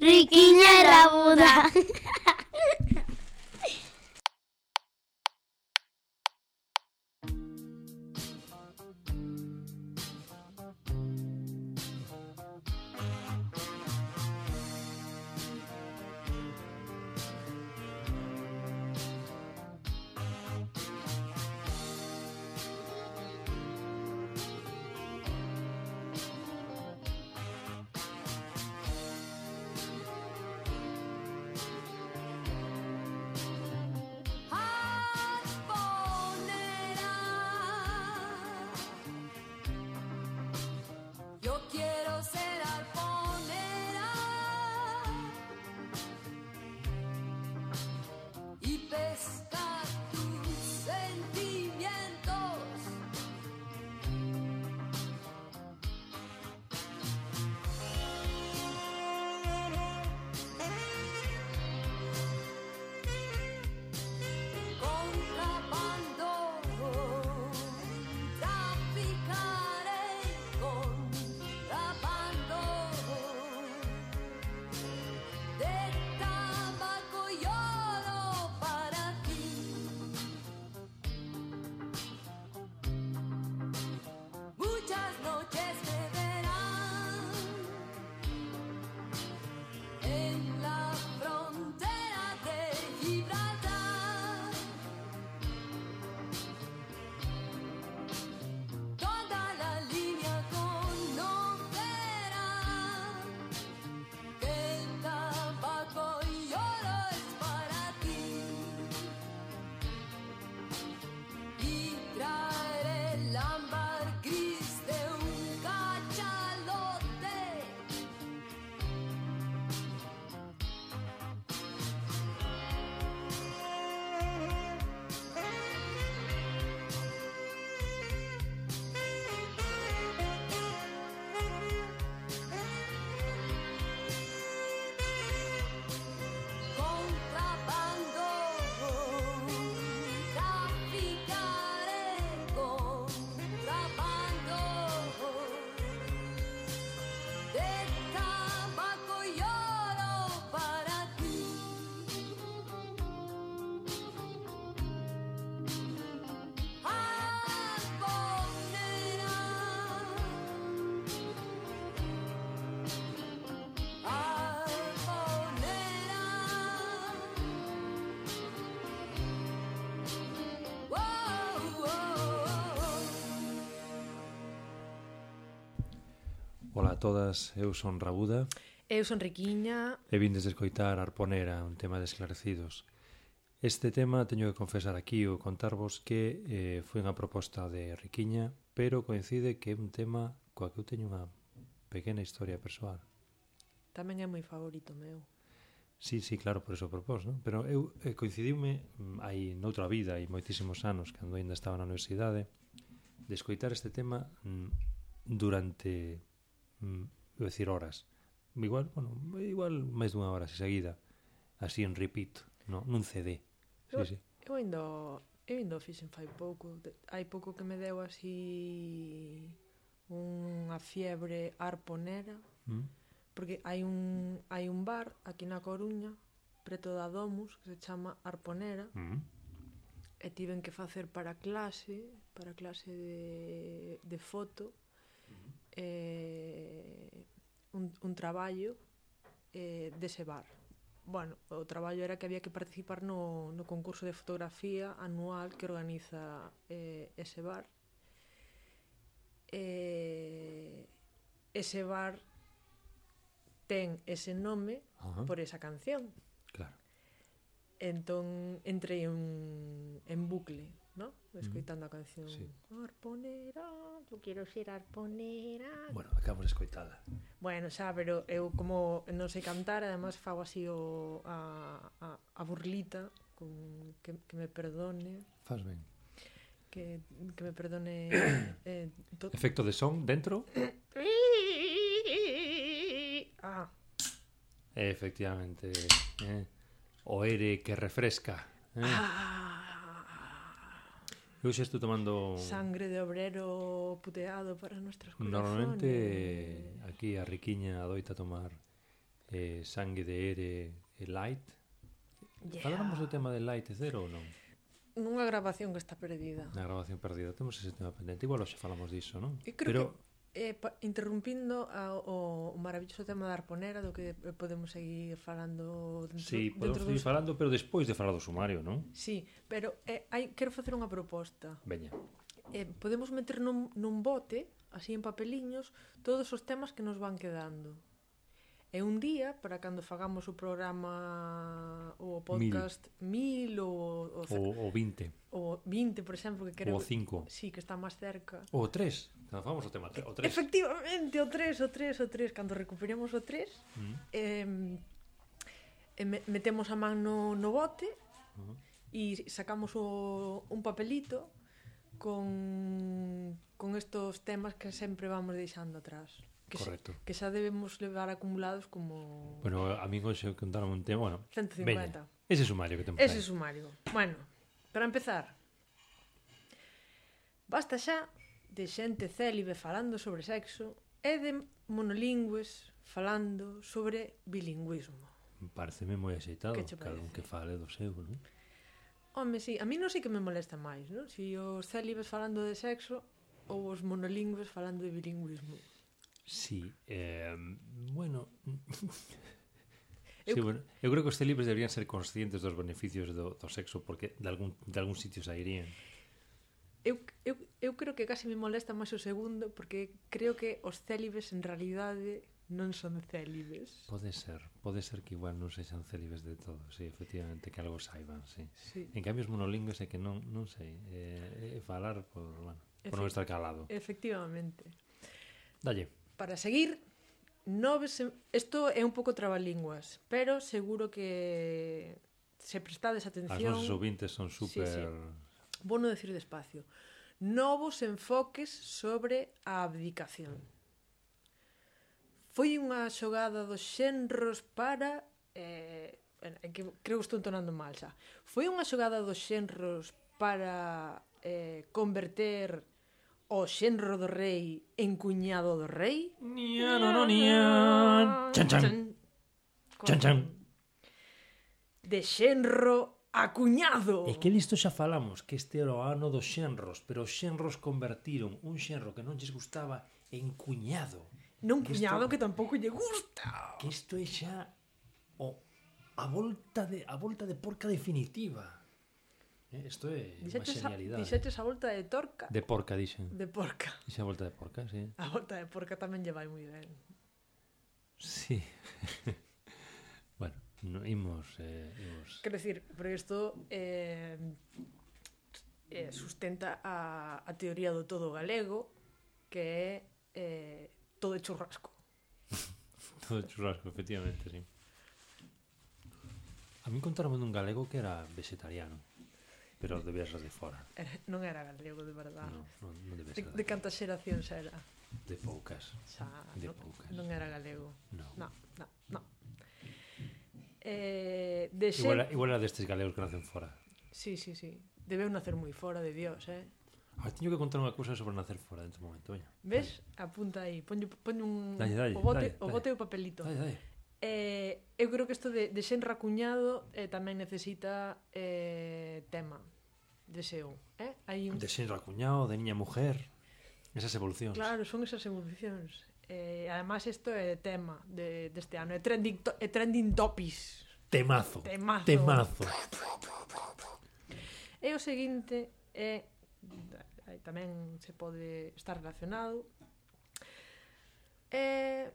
Riquiña era Buda. todas, eu son Rabuda. Eu son Riquiña. E vindes de escoitar Arponera, un tema de esclarecidos. Este tema teño que confesar aquí ou contarvos que eh, foi unha proposta de Riquiña, pero coincide que é un tema coa que eu teño unha pequena historia persoal. Tamén é moi favorito meu. Sí, sí, claro, por eso propós, non? Pero eu eh, coincidiume mm, aí noutra vida e moitísimos anos, cando aínda estaba na universidade, de escoitar este tema mm, durante mm, decir horas igual, bueno, igual máis dunha hora se seguida así en repeat, no? nun CD sí, eu, sí. eu ainda eu ainda fixen fai pouco hai pouco que me deu así unha fiebre arponera mm. porque hai un hai un bar aquí na Coruña preto da Domus que se chama Arponera mm e tiven que facer para clase, para clase de, de foto, eh, un, un traballo eh, dese bar. Bueno, o traballo era que había que participar no, no concurso de fotografía anual que organiza eh, ese bar. Eh, ese bar ten ese nome uh -huh. por esa canción. Claro. Entón entrei en, en bucle ¿no? Escoitando mm. a canción sí. Arponera, yo quero ser arponera Bueno, acabo de escoitala Bueno, xa, pero eu como non sei cantar Además fago así o, a, a, a burlita con, que, que me perdone Faz ben Que, que me perdone eh, to... Efecto de son dentro Ah Efectivamente eh. O ere que refresca eh. Ah Eu xa estou tomando... Sangre de obrero puteado para nuestros corazones. Normalmente aquí a Riquiña adoita tomar eh, sangue de ere e light. Yeah. Falamos do tema de light e cero ou non? Nunha grabación que está perdida. Na grabación perdida. Temos ese tema pendente. Igual xa falamos diso, non? Pero que... Eh, pa, interrumpindo a, o, o maravilloso tema da arponera do que eh, podemos seguir falando dentro, sí, podemos dentro seguir dos... falando, pero despois de falar do sumario, non? Sí, pero eh, hai, quero facer unha proposta. Veña. Eh, Podemos meter nun, nun bote, así en papeliños todos os temas que nos van quedando. E un día, para cando fagamos o programa ou o podcast 1000 ou o, o, o 20. O 20, por exemplo, que creo o 5. Sí, que está máis cerca. O 3. Cando fagamos o tema o 3. Efectivamente, o 3, o 3, o 3, cando recuperemos o 3, mm. eh, metemos a man no, no bote uh -huh. e sacamos o, un papelito con con estos temas que sempre vamos deixando atrás que, Correcto. Se, que xa debemos levar acumulados como... Bueno, a mí hoxe contaron un tema, bueno... 150. Veña, ese sumario que temos Ese aí. sumario. Bueno, para empezar, basta xa de xente célibe falando sobre sexo e de monolingües falando sobre bilingüismo. Pareceme moi axeitado, cada un que fale do seu, non? Home, sí, a mí non sei que me molesta máis, non? Si os célibes falando de sexo ou os monolingües falando de bilingüismo. Sí, eh, bueno... Eu... Sí, bueno, eu creo que os celibres deberían ser conscientes dos beneficios do, do sexo porque de algún, de algún sitio sairían. Eu, eu, eu creo que casi me molesta máis o segundo porque creo que os célibes en realidade non son célibes. Pode ser, pode ser que igual non sexan célibes de todo, sí, efectivamente, que algo saiban, sí. sí. En cambio, os monolingües é que non, non sei, eh, falar por, bueno, por non estar calado. Efectivamente. Dalle. Para seguir, nove. Isto é un pouco trabalinguas, pero seguro que se prestades atención... As nosas ouvintes son super... Sí, sí. Bono decir despacio. Novos enfoques sobre a abdicación. Foi unha xogada dos xenros para... Eh, que creo que estou entonando mal xa. Foi unha xogada dos xenros para eh, converter O xenro do rei en cuñado do rei? Nia, no, no, nia. Chan, chan. Chan, chan. De xenro a cuñado. E que listo xa falamos que este era o ano dos xenros, pero os xenros convertiron un xenro que non lles gustaba en cuñado. Non que cuñado isto, que tampouco lle gusta. Que isto é xa o, a volta de a volta de porca definitiva. Eh, isto é unha genialidade. Dixetes a eh. volta de torca. De porca, dixen. De porca. Dixe a volta de porca, sí. A volta de porca tamén lle vai moi ben. Sí. bueno, no, imos, eh, imos... Quero dicir, pero isto eh, eh, sustenta a, a teoría do todo galego que é eh, todo churrasco. todo churrasco, efectivamente, sí. A mí contaron un galego que era vegetariano pero debía ser de fora. Era, non era galego, de verdade. Non, non, non debía ser de, de, de cantas xeracións era? De poucas. Xa, de non, poucas. Non era galego. Non, non, non. No. Eh, de xe... Igual, igual era destes galegos que nacen fora. Sí, sí, sí. Debeu nacer moi fora de Dios, eh? Ah, teño que contar unha cousa sobre nacer fora dentro do momento, veña. Ves? Apunta aí. Poño, poño un... Dalle, dalle, o bote, dalle, o bote e o papelito. Dalle, dalle. Eh, eu creo que isto de, de Xenra Cuñado eh, tamén necesita eh, tema de seu. Eh? Hai un... De Xenra Cuñado, de Niña Mujer, esas evolucións. Claro, son esas evolucións. Eh, además, isto é tema de, deste de ano. É trending, to, é trending topis. Temazo. Temazo. Temazo. e o seguinte é tamén se pode estar relacionado. É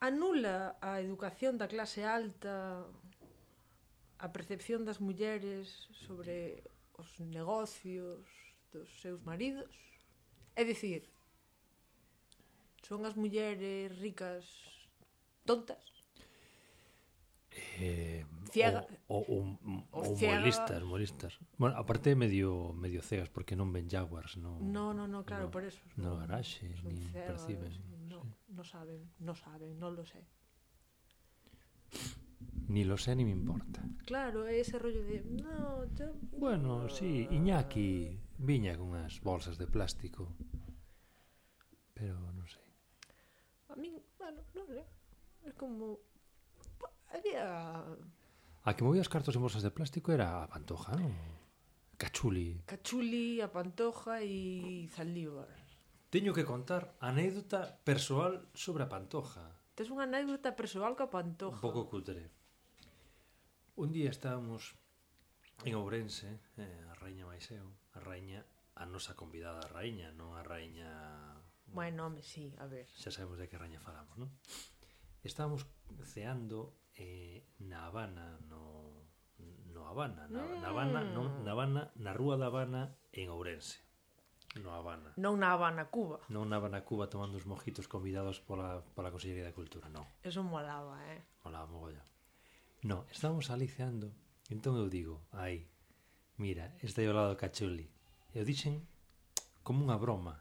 anula a educación da clase alta a percepción das mulleres sobre os negocios dos seus maridos? É dicir, son as mulleres ricas tontas? Eh, Ciega. O, o, o, o ciega... molistas, molistas. Bueno, aparte medio medio cegas porque non ven jaguars, No, No, no, no, claro, no, por eso. No, garaxe, ni nin perciben. Sí no saben, no saben, no lo sé. Ni lo sé ni me importa. Claro, ese rollo de... No, yo... Bueno, sí, Iñaki viña con unas bolsas de plástico. Pero non sei. A min, bueno, non sei. É como... Había... A que movía os cartos en bolsas de plástico era a Pantoja, non? Cachuli. Cachuli, a Pantoja e Zaldívar. Teño que contar anécdota persoal sobre a Pantoja. Tes unha anécdota persoal coa Pantoja. Un pouco cutre. Un día estábamos en Ourense, eh, a Raíña máis eu, a Raíña, a nosa convidada a Raíña, non a Raíña... Bueno, home, sí, a ver. Xa sabemos de que Raíña falamos, non? Estábamos ceando eh, na Habana, no, no Habana, na, mm. na Habana, no, mm. na Habana, na Rúa da Habana, en Ourense No Habana. Non na Habana, Cuba. Non na Habana, Cuba, tomando os mojitos convidados pola, pola Consellería de Cultura, non. Eso molaba, eh? Molaba mogolla. No, estábamos aliciando. Entón eu digo, ai, mira, está ao lado do Cachuli. Eu dixen como unha broma,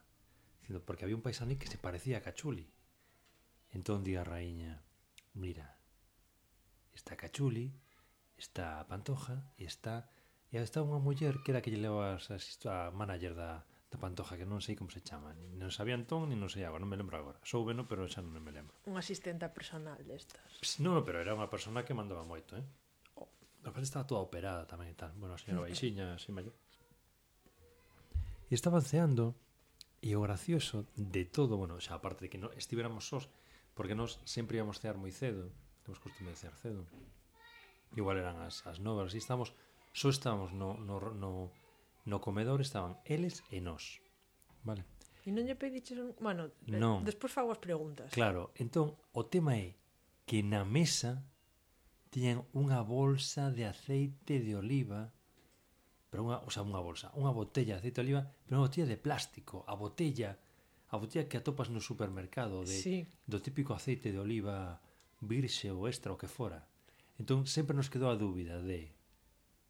dicindo, porque había un paisano que se parecía a Cachuli. Entón di a raíña, mira, está Cachuli, está a Pantoja, e está... E está unha muller que era que lle levas a, a manager da, da Pantoja, que non sei como se chama, non sabía entón, nin non sei agora, non me lembro agora. Soubeno, pero xa non me lembro. Un asistente personal destas. Pss, non, pero era unha persona que mandaba moito, eh? Oh. A estaba toda operada tamén e tal. Bueno, a señora Baixiña, así maior. E estaban ceando, e o gracioso de todo, bueno, xa aparte de que no, estivéramos sós, porque nós sempre íamos cear moi cedo, temos costume de cear cedo. Igual eran as, as novas, e estamos, só estábamos no, no, no No comedor estaban eles e nós. Vale. E non lle pediches un... Bueno, non. despois fago as preguntas. Claro, entón, o tema é que na mesa tiñan unha bolsa de aceite de oliva pero unha, o sea, unha bolsa, unha botella de aceite de oliva, pero unha botella de plástico, a botella, a botella que atopas no supermercado de, sí. do típico aceite de oliva virxe ou extra o que fora. Entón sempre nos quedou a dúbida de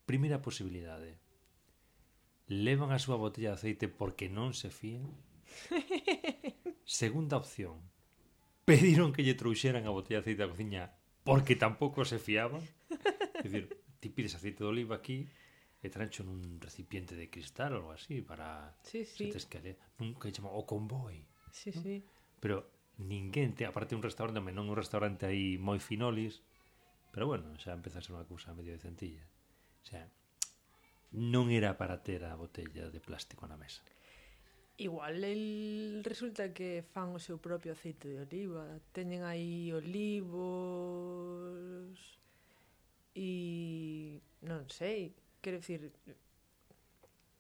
primeira posibilidade, levan a súa botella de aceite porque non se fían. Segunda opción, pediron que lle trouxeran a botella de aceite da cociña porque tampouco se fiaban. É dicir, ti pides aceite de oliva aquí e trancho nun recipiente de cristal ou algo así para sí, sí. se tes que nunca chama o convoi. Sí, ¿no? sí. Pero ninguén te, aparte un restaurante, non un restaurante aí moi finolis, pero bueno, xa empeza a ser unha cousa medio decentilla. O sea, non era para ter a botella de plástico na mesa. Igual el resulta que fan o seu propio aceite de oliva, teñen aí olivos e non sei, quero dicir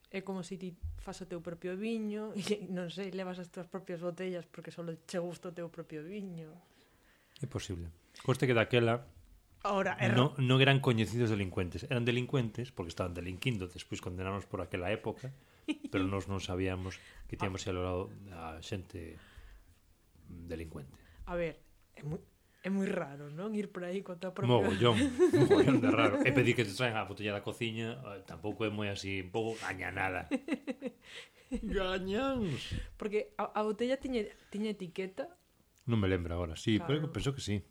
é como se ti fas o teu propio viño e non sei, levas as túas propias botellas porque só che gusta o teu propio viño. É posible. Coste que daquela Ahora, er... no, non eran coñecidos delincuentes, eran delincuentes porque estaban delinquindo, despois condenanos por aquela época, pero nós non sabíamos que tiñamos ah. lado a xente delincuente. A ver, é moi É moi raro, non? Ir por aí con tua propia... Mogollón, mogollón de raro. E pedir que te traen a botella da cociña eh, tampouco é moi así, un pouco gañanada. Gañáns! Porque a, a botella tiña, tiña etiqueta? Non me lembro agora, sí, claro. pero penso que sí.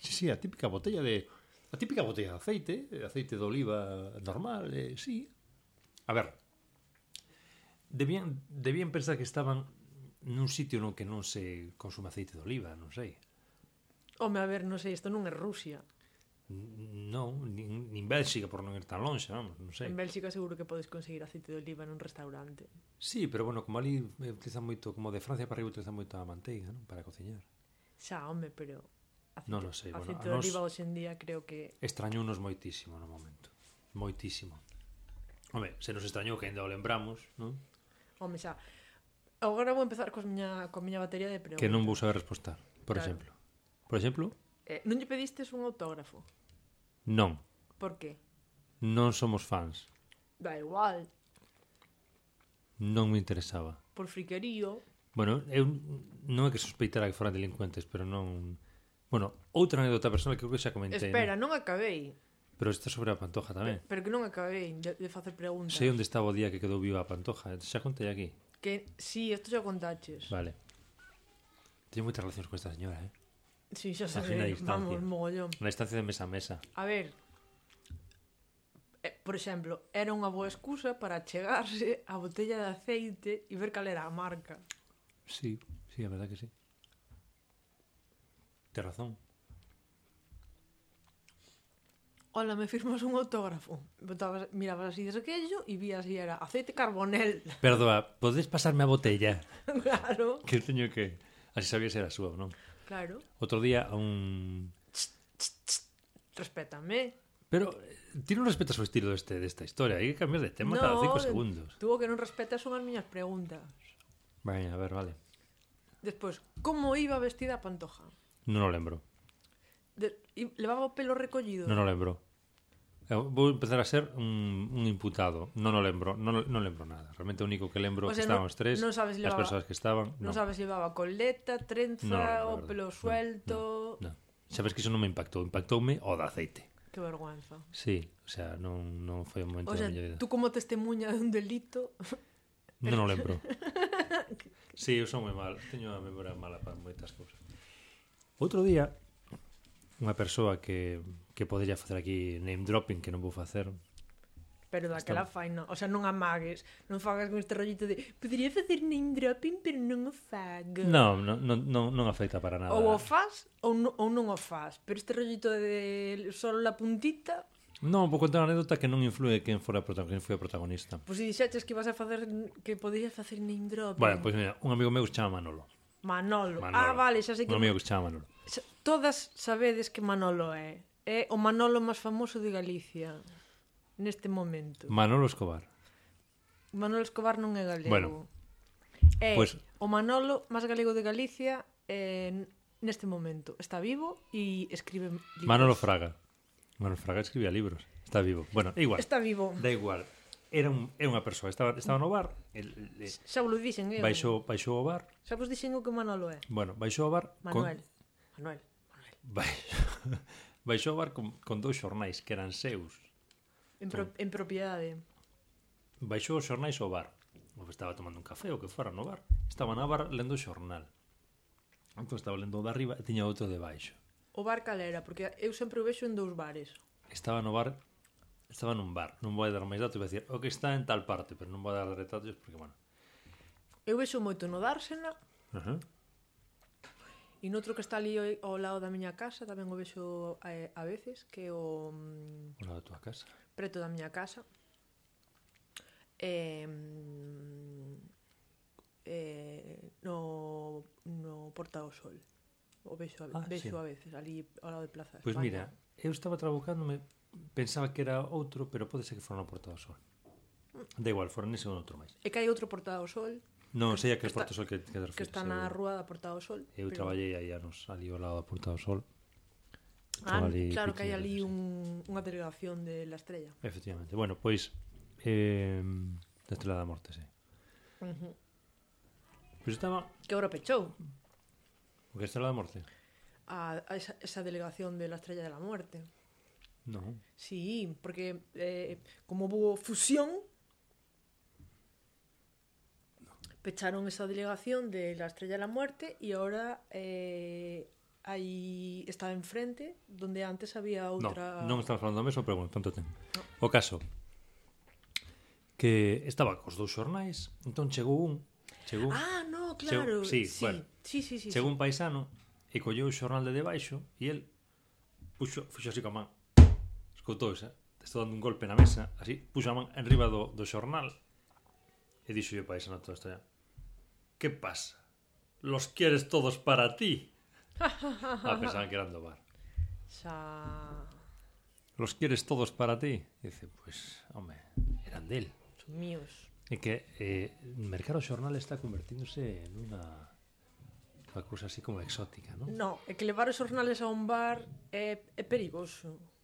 Sí, sí, a típica botella de... A típica botella de aceite, aceite de oliva normal, eh, sí. A ver, debían, debían pensar que estaban nun sitio no que non se consume aceite de oliva, non sei. Home, a ver, non sei, isto non é Rusia. Non, nin, nin Bélxica por non ir tan longe, vamos, non sei. En Bélxica seguro que podes conseguir aceite de oliva nun restaurante. Sí, pero bueno, como ali eh, utilizan moito, como de Francia para arriba utilizan moito a manteiga, non, para cociñar. Xa, home, pero No non o sei, a bueno, cintura nos... oliva día, creo que extrañounos moitísimo no momento. Moitísimo. Home, se nos extrañou que ainda o lembramos, non? Home, xa. Agora vou empezar cos miña, con miña batería de preguntas. Que non vou saber respostar, por claro. exemplo. Por exemplo? Eh, non lle pedistes un autógrafo? Non. Por que? Non somos fans. Da igual. Non me interesaba. Por friquerío. Bueno, eu non é que sospeitara que foran delincuentes, pero non Bueno, outra anécdota personal que creo que xa comentei. Espera, non, non acabei. Pero isto sobre a pantoja tamén. Pero, pero que non acabei de, de facer preguntas. Sei onde estaba o día que quedou viva a pantoja. Xa contei aquí. Que, sí, isto xa contaches. Vale. Teño moitas relacións con esta señora, eh? Sí, xa sei. ve. Vamos, mogollón. Na distancia de mesa a mesa. A ver, eh, por exemplo, era unha boa excusa para chegarse a botella de aceite e ver cal era a marca. Sí, sí, a verdad que sí. Te razón. Ola, me firmas un autógrafo. Botabas, mirabas así desde aquello e vías e era aceite carbonel. Perdoa, podes pasarme a botella? claro. Que teño que... Así sabía se era súa, non? Claro. Outro día a un... Respétame. Pero eh, ti non respetas o estilo deste desta historia, hai que cambiar de tema no, cada cinco segundos. Tuvo que non respetas son as miñas preguntas. Vale, a ver, vale. Despois, como iba vestida a Pantoja? Non o lembro. De, levaba o pelo recollido? Non o lembro. Eh, eu vou empezar a ser un, un imputado. Non o lembro, non, non lembro nada. Realmente o único que lembro o sea, que estaban no, os tres, non sabes levaba, as persoas que estaban. Non no. sabes se levaba coleta, trenza, no, o pelo suelto... No, no, no. Sabes que iso non me impactou, impactoume o da aceite. Que vergüenza. Sí, o sea, non, non foi un momento o sea, da miña vida. Tú como testemunha de un delito... non o lembro. Sí, eu son moi mal, teño a memoria mala para moitas cousas. Outro día, unha persoa que, que podría facer aquí name dropping, que non vou facer, Pero daquela Está... fai, non. O sea, non amagues. Non fagas con este rollito de podría facer name dropping, pero non o fago. Non, non, non, non, non afecta para nada. Ou o faz ou, no, ou non o faz. Pero este rollito de solo la puntita... Non, vou contar unha anécdota que non influe quen fora protagonista, quen foi o protagonista. Pois pues, se dixeches que vas a facer que podías facer name dropping. Bueno, pois pues, mira, un amigo meu chama Manolo. Manolo. Manolo. Ah, vale, xa sei que... Non amigo que se chama Manolo. Todas sabedes que Manolo é. É o Manolo máis famoso de Galicia neste momento. Manolo Escobar. Manolo Escobar non é galego. Bueno, é pues... o Manolo máis galego de Galicia eh, é, neste momento. Está vivo e escribe libros. Manolo Fraga. Manolo Fraga escribía libros. Está vivo. Bueno, é igual. Está vivo. Da igual era un, é unha persoa, estaba, estaba no bar el, el, Xa vos dixen eu. baixou, baixou ao bar. Xa vos dixen o que Manolo é. Bueno, baixou ao bar Manuel, con... Manuel, Manuel. Baixou, baixou ao bar con, con dous xornais que eran seus. En, pro, en propiedade. Baixou os xornais ao bar. Eu Estaba tomando un café ou que fora no bar. Estaba na bar lendo o xornal. Entón estaba lendo o de arriba e tiña outro de baixo. O bar cal era? Porque eu sempre o vexo en dous bares. Estaba no bar estaba nun bar, non vou dar máis datos, vou dicir, o que está en tal parte, pero non vou dar detalles porque, bueno. Eu vexo moito no Dársena, uh -huh. e noutro que está ali ao lado da miña casa, tamén o vexo a, a veces, que o... Mm, o lado da tua casa. Preto da miña casa. Eh, eh, no, no Porta do Sol. O vexo a, ah, vexo sí. a veces, ali ao lado de Plaza Pois pues mira, eu estaba trabucándome Pensaba que era outro, pero pode ser que foron ao Porta do Sol. Da igual, foron ese un outro máis. E que hai outro Porta do Sol? Non, sei a que, que Porta do Sol que, que te. Que está na rúa da Porta do Sol. Eu pero... traballei aí anos, ali ao lado da Porta do Sol. Ah, Trabalhei claro que hai ali un, unha delegación de la estrella. Efectivamente. Bueno, pois... Eh, da Estrela da Morte, sí. Uh -huh. Pois estaba... Que agora pechou. O que Estrela da Morte? A, a esa, esa delegación de la Estrella de la Muerte. No. Sí, porque eh, como hubo fusión, pecharon esa delegación de la Estrella de la Muerte y ahora eh, aí está enfrente donde antes había outra... No, non estamos falando do mesmo, pero bueno, tanto ten. No. O caso que estaba cos dous xornais, entón chegou un chegou Ah, no, claro. Chegou, sí, sí, bueno, sí, sí, sí, chegou sí. un paisano e colleu o xornal de debaixo e el puxo, puxo así coa man escoutouse, estou dando un golpe na mesa, así, puxo a man enriba do, do xornal e dixo o paisano toda estrella Que pasa? Los quieres todos para ti? ah, pensaban que eran do bar. Xa... Los quieres todos para ti? E dice, pois, pues, home, eran del. Son míos. É que eh, o mercado xornal está convertíndose en unha cousa así como exótica, non? No, é que levar os xornales a un bar é, é perigoso.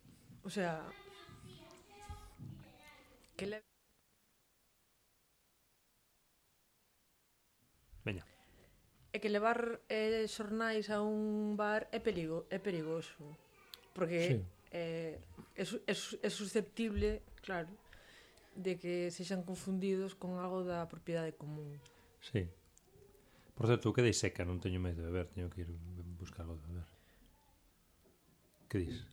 O sea... Que le... Veña. É que levar eh, xornais a un bar é perigo, é perigoso. Porque sí. eh, é, é, é susceptible, claro, de que sexan confundidos con algo da propiedade común. Sí. Por certo, que dei seca, non teño medo de beber, teño que ir buscar algo de beber. Que dis?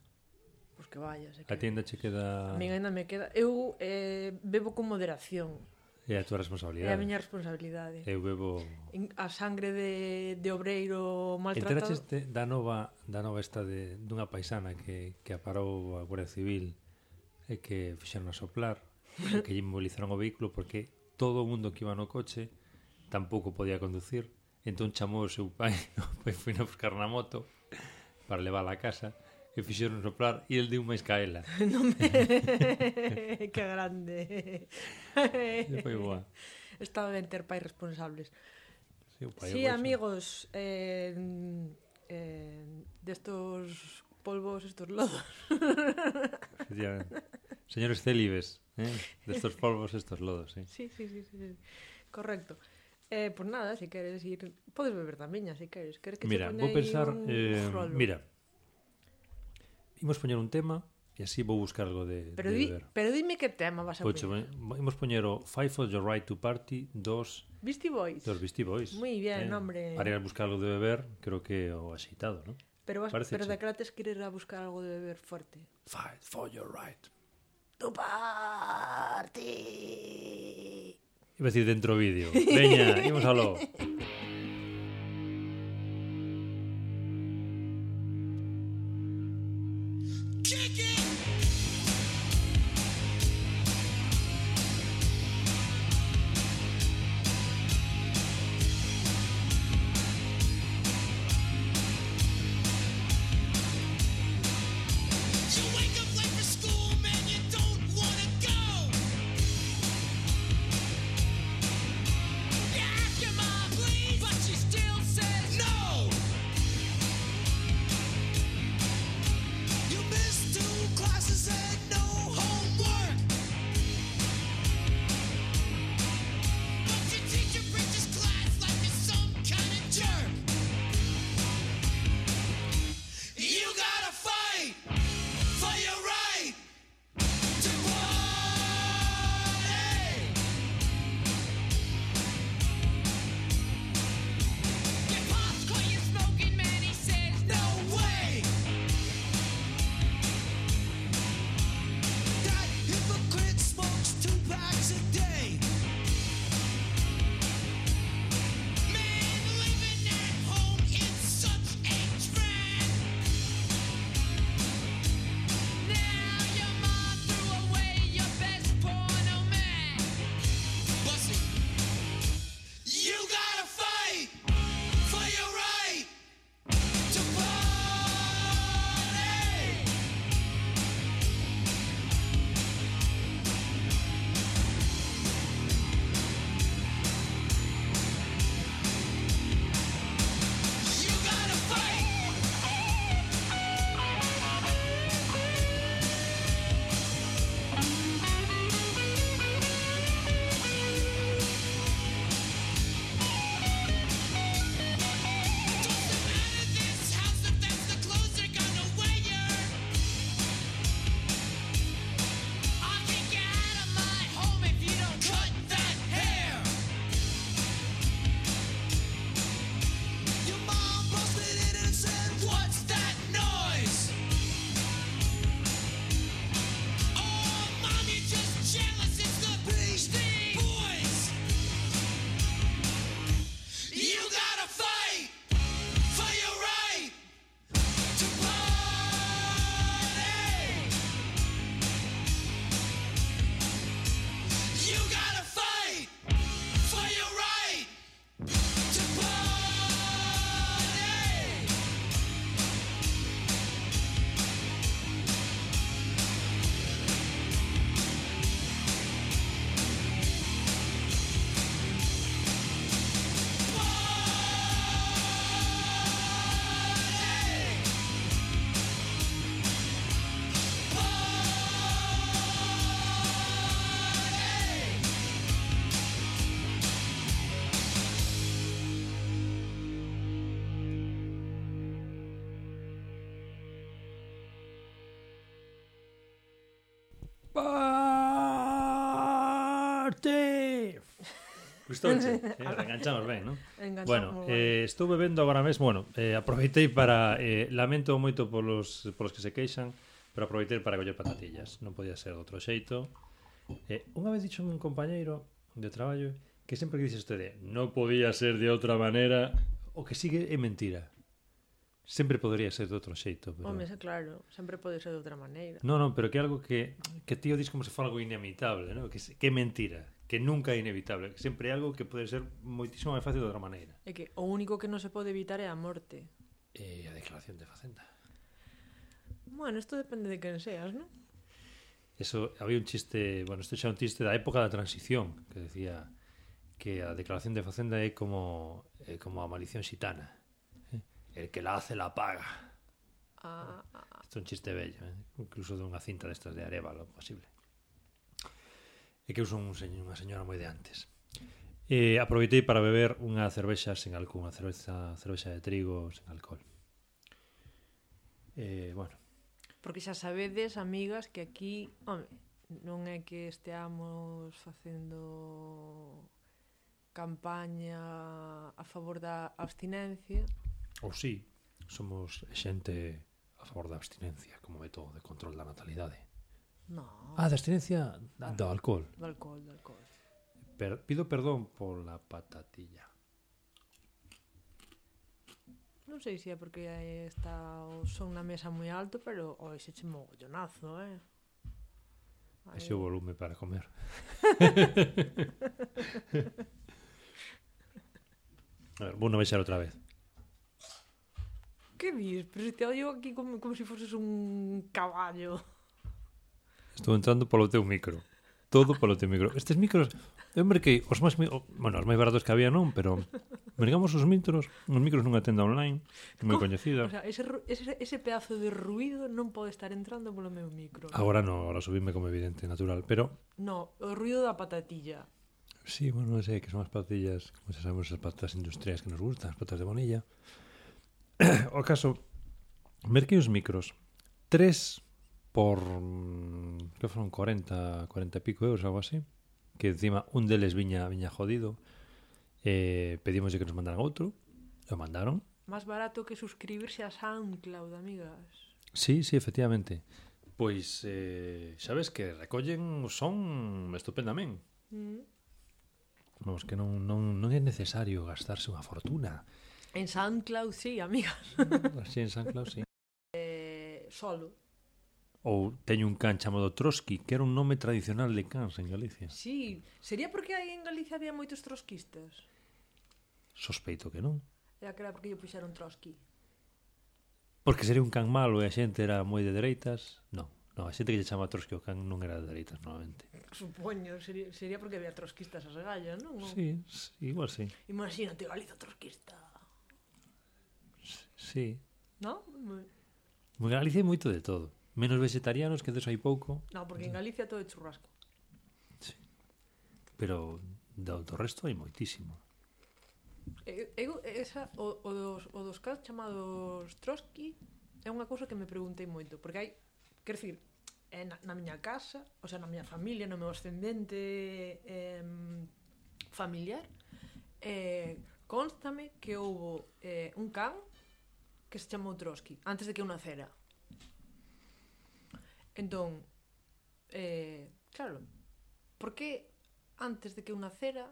Pois que vaya, se que... A tienda che queda... A min ainda me queda... Eu eh, bebo con moderación. É a túa responsabilidade. É a miña responsabilidade. Eu bebo... A sangre de, de obreiro maltratado... Enteraches de, da nova, da nova esta de, dunha paisana que, que aparou a Guardia Civil e que fixeron a soplar, que lle mobilizaron o vehículo porque todo o mundo que iba no coche tampouco podía conducir. Entón chamou o seu pai, o pai foi a buscar na moto para levar a casa que fixeron soplar e el deu máis caela. non me... que grande. e foi boa. Estaba ben ter pais responsables. Sí, pai sí amigos, eh, eh, destos polvos, estos lodos. Efectivamente. Señores célibes, ¿eh? destos polvos, estos lodos. ¿eh? Sí, sí, sí, sí, sí. Correcto. Eh, pues nada, si queres ir... Podes beber tamén, si queres. Queres que mira, vou pensar... Un... Eh, mira, imos poñer un tema e así vou buscar algo de Pero, de di, beber. pero dime que tema vas a Poche, poñer. Eh, imos poñer o Five for your right to party dos Beastie Boys. Dos Beastie Boys. Muy bien, eh? hombre. Para ir a buscar algo de beber, creo que o axeitado, ¿no? Pero vas, Parece pero che. de Crates ir a buscar algo de beber fuerte. Fight for your right to party. Iba a decir dentro vídeo. Veña, imos aló. Gustouche? eh, enganchamos ben, non? Bueno, eh, estou bebendo agora mesmo, bueno, eh, aproveitei para eh, lamento moito polos polos que se queixan, pero aproveitei para coller patatillas, non podía ser de outro xeito. Eh, unha vez dixo un compañeiro de traballo que sempre que dices usted, non podía ser de outra maneira, o que sigue é mentira. Sempre podría ser de outro xeito, pero... Home, claro, sempre pode ser de outra maneira. Non, non, pero que algo que, que tío dis como se fora algo inimitable, ¿no? que, que é mentira, que nunca é inevitable, que sempre é algo que pode ser moitísimo máis fácil de outra maneira. É que o único que non se pode evitar é a morte. E a declaración de facenda. Bueno, isto depende de quen seas, non? Eso, había un chiste, bueno, este xa un chiste da época da transición, que decía que a declaración de facenda é como é como a maldición xitana. ¿eh? El que la hace la paga. Ah, ah, ah. Isto é un chiste bello, eh? incluso dunha cinta destas de Arevalo, posible e que eu son un señor, unha señora moi de antes. E aproveitei para beber unha cervexa sen alcohol, unha cerveza, cervexa de trigo sen alcohol. E, bueno. Porque xa sabedes, amigas, que aquí, home, non é que esteamos facendo campaña a favor da abstinencia. Ou sí, somos xente a favor da abstinencia, como método de control da natalidade. No. Ah, da abstinencia do alcohol. Do alcohol, do alcohol. Per, pido perdón pola patatilla. Non sei se é porque está o son na mesa moi alto, pero eh. o ese che mogollonazo, eh. Aí... Ese volume para comer. a ver, vou non bexar outra vez. Que dis? Pero se te oio aquí como, como se si foses un caballo. Estou entrando polo teu micro. Todo polo teu micro. Estes micros, eu merquei os máis, bueno, os máis baratos que había non, pero mercamos os micros, os micros nunha tenda online, moi coñecida. O sea, ese, ese, ese pedazo de ruido non pode estar entrando polo meu micro. Agora non, agora subime como evidente, natural, pero... No, o ruido da patatilla. Sí, bueno, sei que son as patillas, como xa sabemos, as patatas industriais que nos gustan, as patas de bonilla. o caso, merquei os micros. Tres por mm, que foron 40, 40 e pico euros, algo así, que encima un deles viña viña jodido. Eh, pedimos que nos mandaran outro, lo mandaron. Más barato que suscribirse a SoundCloud, amigas. Sí, sí, efectivamente. Pois, eh, sabes que recollen o son estupendamente. Mm. Vamos, que non, non, non é necesario gastarse unha fortuna. En SoundCloud sí, amigas. Sí, en SoundCloud sí. Eh, solo. Ou teño un can chamado Trotsky, que era un nome tradicional de cans en Galicia. Sí, sería porque aí en Galicia había moitos trotskistas. Sospeito que non. Era que era porque lle puxeron Trotsky. Porque sería un can malo e a xente era moi de dereitas. Non, non, a xente que lle chama Trotsky o can non era de dereitas, normalmente. Supoño, sería, sería porque había trotskistas as gallas, non? Sí, sí, igual sí. Imagínate, Galiza trotskista. Sí. Non? Moi... Galicia é moito de todo. Menos vegetarianos, que deso hai pouco. Non, porque en Galicia todo é churrasco. Sí. Pero do, do resto hai moitísimo. Eu, esa, o, o, dos, o dos cas chamados Trotsky é unha cousa que me preguntei moito, porque hai, quer dicir, é na, na miña casa, o sea, na miña familia, no meu ascendente eh, familiar, eh, constame que houbo eh, un can que se chamou Trotsky, antes de que eu nacera. Entón, eh, claro, porque antes de que eu nacera,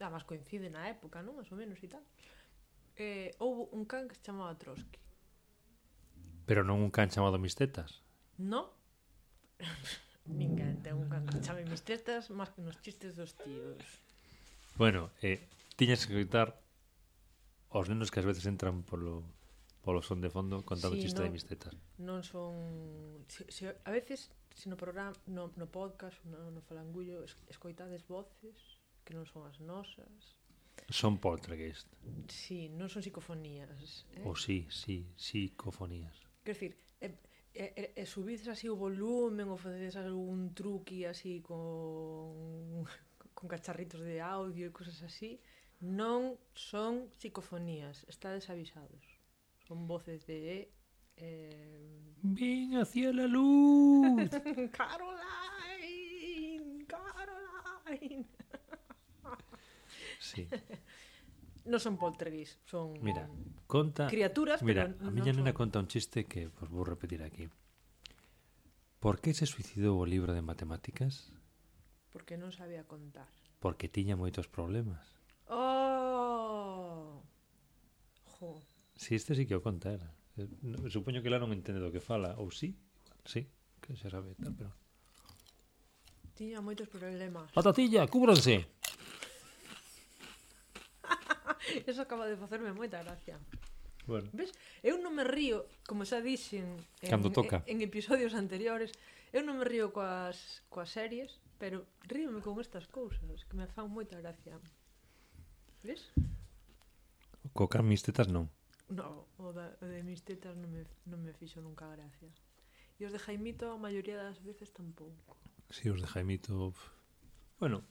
además coincide na época, non? Más ou menos e tal, eh, houve un can que se chamaba Trotsky. Pero non un can chamado Mistetas. No? Ninguén ten un can que se chame Mistetas máis que nos chistes dos tíos. Bueno, eh, tiñas que gritar aos nenos que ás veces entran polo polo son de fondo, contando sí, chiste no, de mis tetas. Non son... Se, se, a veces, se no programa, no, no podcast, no, no falangullo, es, escoitades voces que non son as nosas. Son poltergeist. Sí, non son psicofonías. Eh? Ou oh, sí, sí, psicofonías. Quer dicir, eh, e, e, e subides así o volumen ou facedes algún truqui así con con cacharritos de audio e cosas así, non son psicofonías, estades avisados. Son voces de... Eh... ¡Ven hacia la luz! ¡Caroline! ¡Caroline! sí. non son poltergeist, son Mira, conta criaturas, mira, pero a miña no nena conta un chiste que vos vou repetir aquí. Por que se suicidou o libro de matemáticas? Porque non sabía contar. Porque tiña moitos problemas. Oh! Jo. Si, este sí que o conta ela. Eh, supoño que ela non entende do que fala, ou si, sí, que xa sabe tal, pero... Tiña moitos problemas. Patatilla, cúbranse! Eso acaba de facerme moita gracia. Bueno. Ves? Eu non me río, como xa dixen en, Cando toca. en, en episodios anteriores, eu non me río coas, coas series, pero ríome con estas cousas, que me fan moita gracia. Ves? Coca mistetas non. No, o, da, o de mis tetas non me, non me fixo nunca gracia. E os de Jaimito a maioría das veces tampouco. Si, sí, os de Jaimito... Bueno,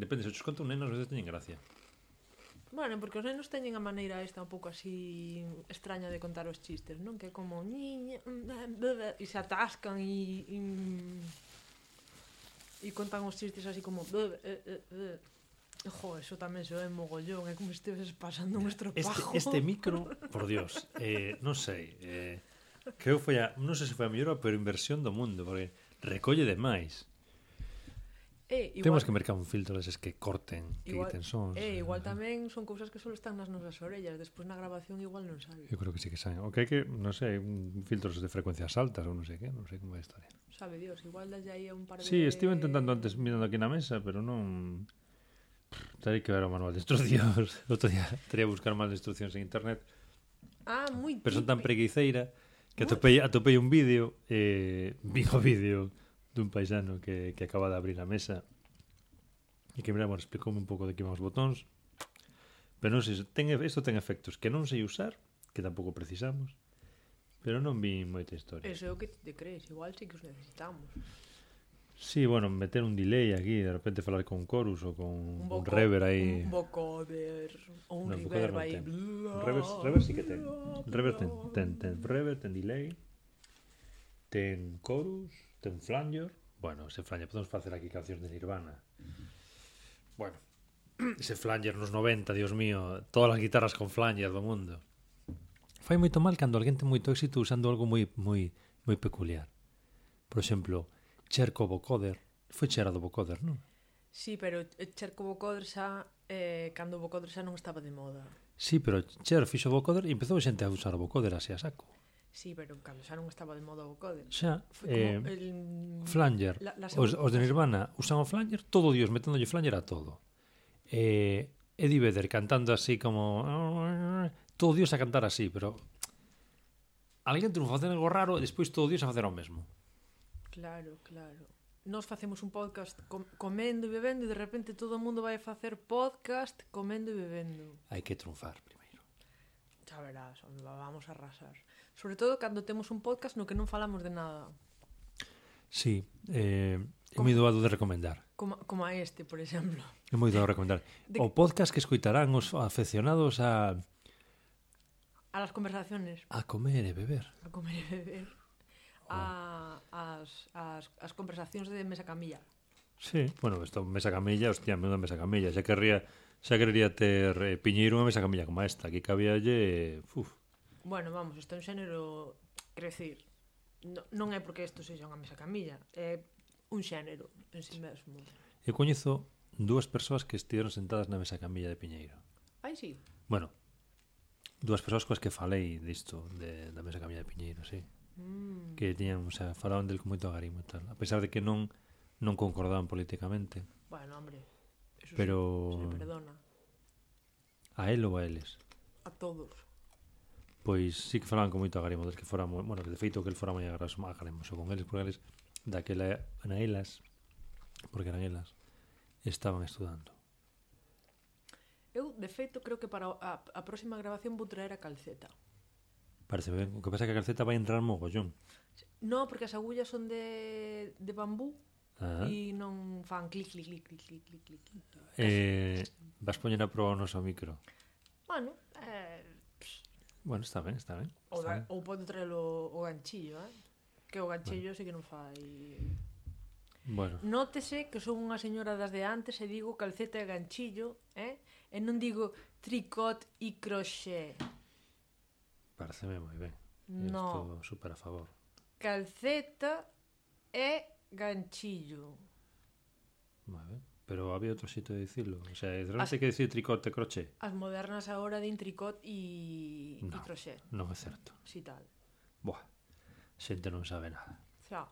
depende, se os conto un neno ás veces teñen gracia. Bueno, porque os nenos teñen a maneira esta un pouco así extraña de contar os chistes, non? Que é como niña, e se atascan e, e, e contan os chistes así como... Blah, eh, blah, eh, blah. Eh". Jo, eso tamén se ve mogollón, é como se estiveses pasando un estropajo. Este, este micro, por dios, eh, non sei, eh, creo foi a, non sei se foi a mellor pero inversión do mundo, porque recolle demais. Eh, igual, Temos que mercar un filtro deses que corten, que igual, quiten sons. Eh, eh igual tamén son cousas que só están nas nosas orellas, despois na grabación igual non sabe. Eu creo que sí que saben. O que hai que, non sei, filtros de frecuencias altas ou non sei que, non sei como é a historia. Sabe Dios, igual dalle aí un par de... Sí, estive intentando antes mirando aquí na mesa, pero non... Terei que ver o manual de instruccións. Outro día teria a buscar máis instruccións en internet. Ah, moi Pero son tan preguiceira que atopei, atopei un vídeo, eh, vi o vídeo dun paisano que, que acaba de abrir a mesa e que, mira, bueno, explicoume un pouco de que van os botóns. Pero non sei, ten, isto ten efectos que non sei usar, que tampouco precisamos, pero non vi moita historia. Eso é o que te crees, igual sí que os necesitamos. Sí, bueno, meter un delay aquí, de repente falar con chorus ou con un, vocoder, un reverb aí. Un vocoder ou un no, reverb aí. Reverb, reverb sí que ten. Reverb ten, ten, ten reverb, ten delay, ten chorus, ten flanger. Bueno, ese flanger, podemos facer aquí cancións de Nirvana. Bueno, ese flanger nos 90, dios mío, todas as guitarras con flanger do mundo. Fai moito mal cando alguén ten moito éxito usando algo moi moi moi peculiar. Por exemplo, Cherco Bocoder. Foi Xerado Bocoder, non? Sí, pero Cherco Bocoder xa eh, cando Bocoder xa non estaba de moda. Sí, pero Cher fixo Bocoder e empezou xente a usar Bocoder así a saco. Sí, pero cando xa non estaba de moda o Bocoder. Xa, Foi eh, el... Flanger. La, la os, os de Nirvana usan o Flanger todo dios meténdolle Flanger a todo. Eh, Eddie Vedder cantando así como... Todo dios a cantar así, pero... Alguén triunfa a facer algo raro e despois todo dios a facer o mesmo. Claro, claro. Nós facemos un podcast com comendo e bebendo e de repente todo o mundo vai facer podcast comendo e bebendo. Hai que triunfar primeiro. Xa verás, vamos a arrasar. Sobre todo cando temos un podcast no que non falamos de nada. Sí, eh, é moi doado de recomendar. Como, como a este, por exemplo. É moi doado recomendar. De... O podcast que escoitarán os afeccionados a... A las conversaciones. A comer e beber. A comer e beber a, as, as, as conversacións de mesa camilla. Sí, bueno, esta mesa camilla, hostia, menuda mesa camilla, xa querría xa querería ter eh, Piñeiro unha mesa camilla como esta, aquí cabíalle, uf. Bueno, vamos, isto é un xénero, crecir, no, non é porque isto sexa unha mesa camilla, é un xénero en si sí mesmo. Eu coñezo dúas persoas que estiveron sentadas na mesa camilla de Piñeiro. Ai, sí. Bueno, dúas persoas coas que falei disto de, da mesa camilla de Piñeiro, sí mm. que tiñan, o sea, falaban del con moito agarimo e tal, a pesar de que non non concordaban políticamente. Bueno, hombre, eso pero... se, se perdona. A él ou a eles? A todos. Pois sí que falaban con moito agarimo, del que fora, moi, bueno, que de feito que el fora moi agarimo, so con eles, porque eles daquela na elas, porque eran elas, estaban estudando. Eu, de feito, creo que para a, a próxima grabación vou traer a calceta. Parece ben. O que pasa é que a calceta vai entrar mogollón. No, porque as agullas son de, de bambú ah. e non fan clic, clic, clic, clic, clic, clic, clic. Eh, vas poñer a proba o noso micro. Bueno, eh, bueno, está ben, está ben. Está o, da, ben. ou pode traer o, o ganchillo, eh? Que o ganchillo bueno. sí que non fai... Bueno. Nótese que son unha señora das de antes e digo calceta e ganchillo, eh? E non digo tricot e crochet. Pareceme moi ben. No. Estou super a favor. Calceta e ganchillo. Vale. Pero había outro xeito de dicirlo. O sea, realmente que dicir tricot e crochet. As modernas agora din tricot e, no, e crochet. Non é certo. Si tal. Buah, xente non sabe nada. Xa.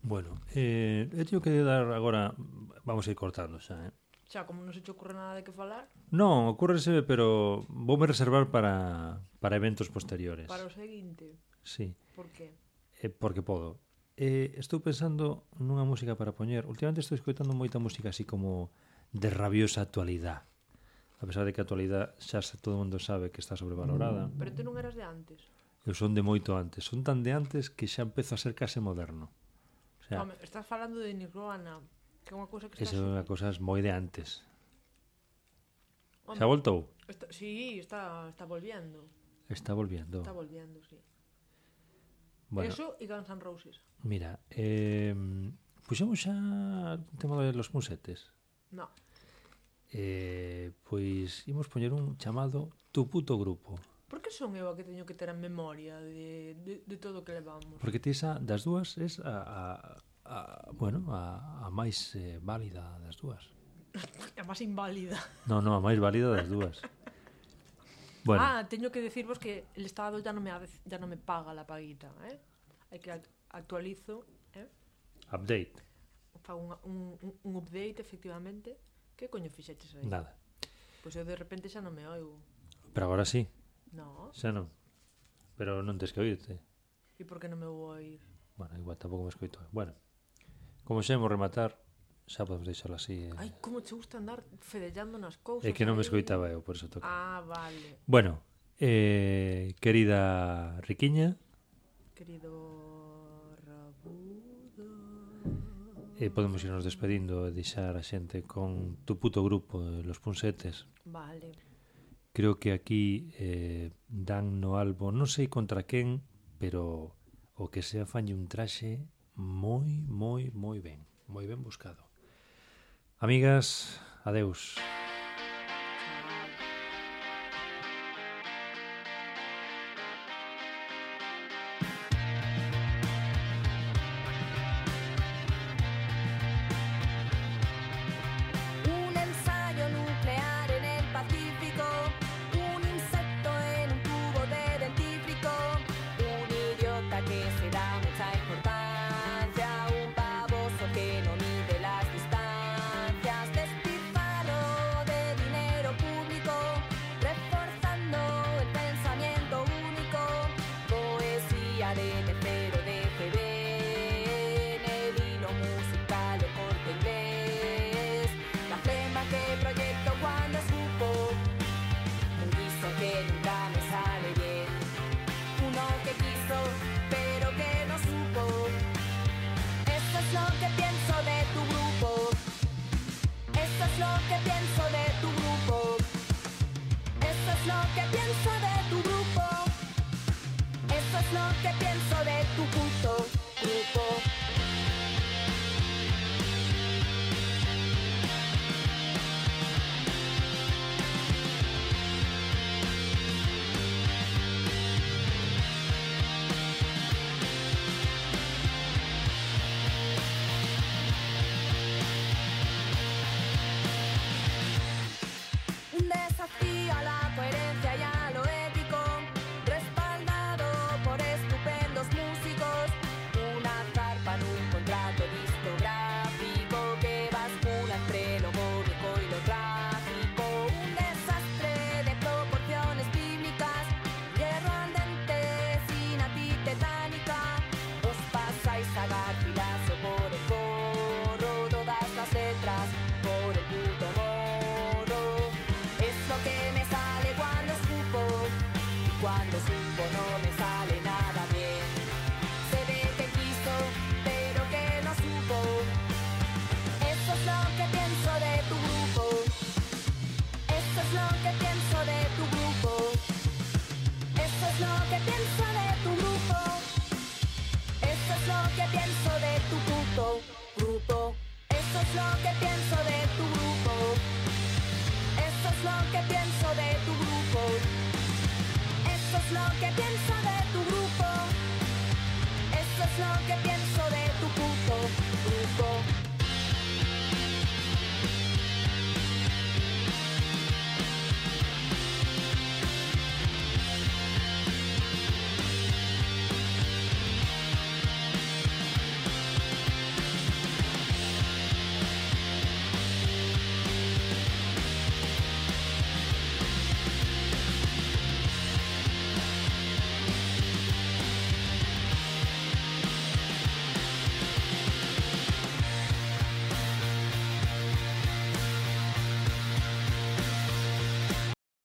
Bueno, eh, eu teño que dar agora... Vamos a ir cortando xa, eh? Xa, como non se che ocurre nada de que falar... Non, ocurrese, pero voume reservar para, para eventos posteriores. Para o seguinte? Sí. Por qué? Eh, porque podo. Eh, estou pensando nunha música para poñer. Últimamente estou escoitando moita música así como de rabiosa actualidade. A pesar de que a actualidade xa se todo mundo sabe que está sobrevalorada. Mm, pero tú non eras de antes. Eu son de moito antes. Son tan de antes que xa empezo a ser case moderno. O sea, Home, estás falando de Nirvana, Que é unha cousa que está... Esa é unha cousa moi de antes. Hombre, Xa voltou? Está, sí, está, está volviendo. Está volviendo. Está volviendo, sí. Bueno, Eso e Guns N' Roses. Mira, eh, puxemos xa o tema de los musetes. No. Eh, pois imos poñer un chamado Tu puto grupo. Por que son eu a que teño que ter a memoria de, de, de todo o que levamos? Porque ti esa das dúas es a, a a, bueno, a, a máis eh, válida das dúas. A máis inválida. No, no, a máis válida das dúas. Bueno. Ah, teño que decirvos que el Estado ya non me, ya non me paga la paguita, eh? Hai que actualizo, eh? Update. Fago un, un, un update, efectivamente. Que coño fixeches aí? Nada. Pois pues eu de repente xa non me oigo. Pero agora sí. No. Xa non. Pero non tes que oírte. E por que non me vou oír? Bueno, igual tampouco me escoito. Bueno. Como xemos rematar, xa podemos deixarlo así. Eh. Ai, como che gusta andar fedellando nas cousas. É que non me escoitaba eu, por iso toca. Ah, vale. Bueno, eh, querida Riquiña. Querido Rabudo. Eh, podemos irnos despedindo e deixar a xente con tu puto grupo, eh, Los Punsetes. Vale. Creo que aquí eh, dan no albo, non sei contra quen, pero o que sea fañe un traxe moi, moi, moi ben. Moi ben buscado. Amigas, adeus. Adeus.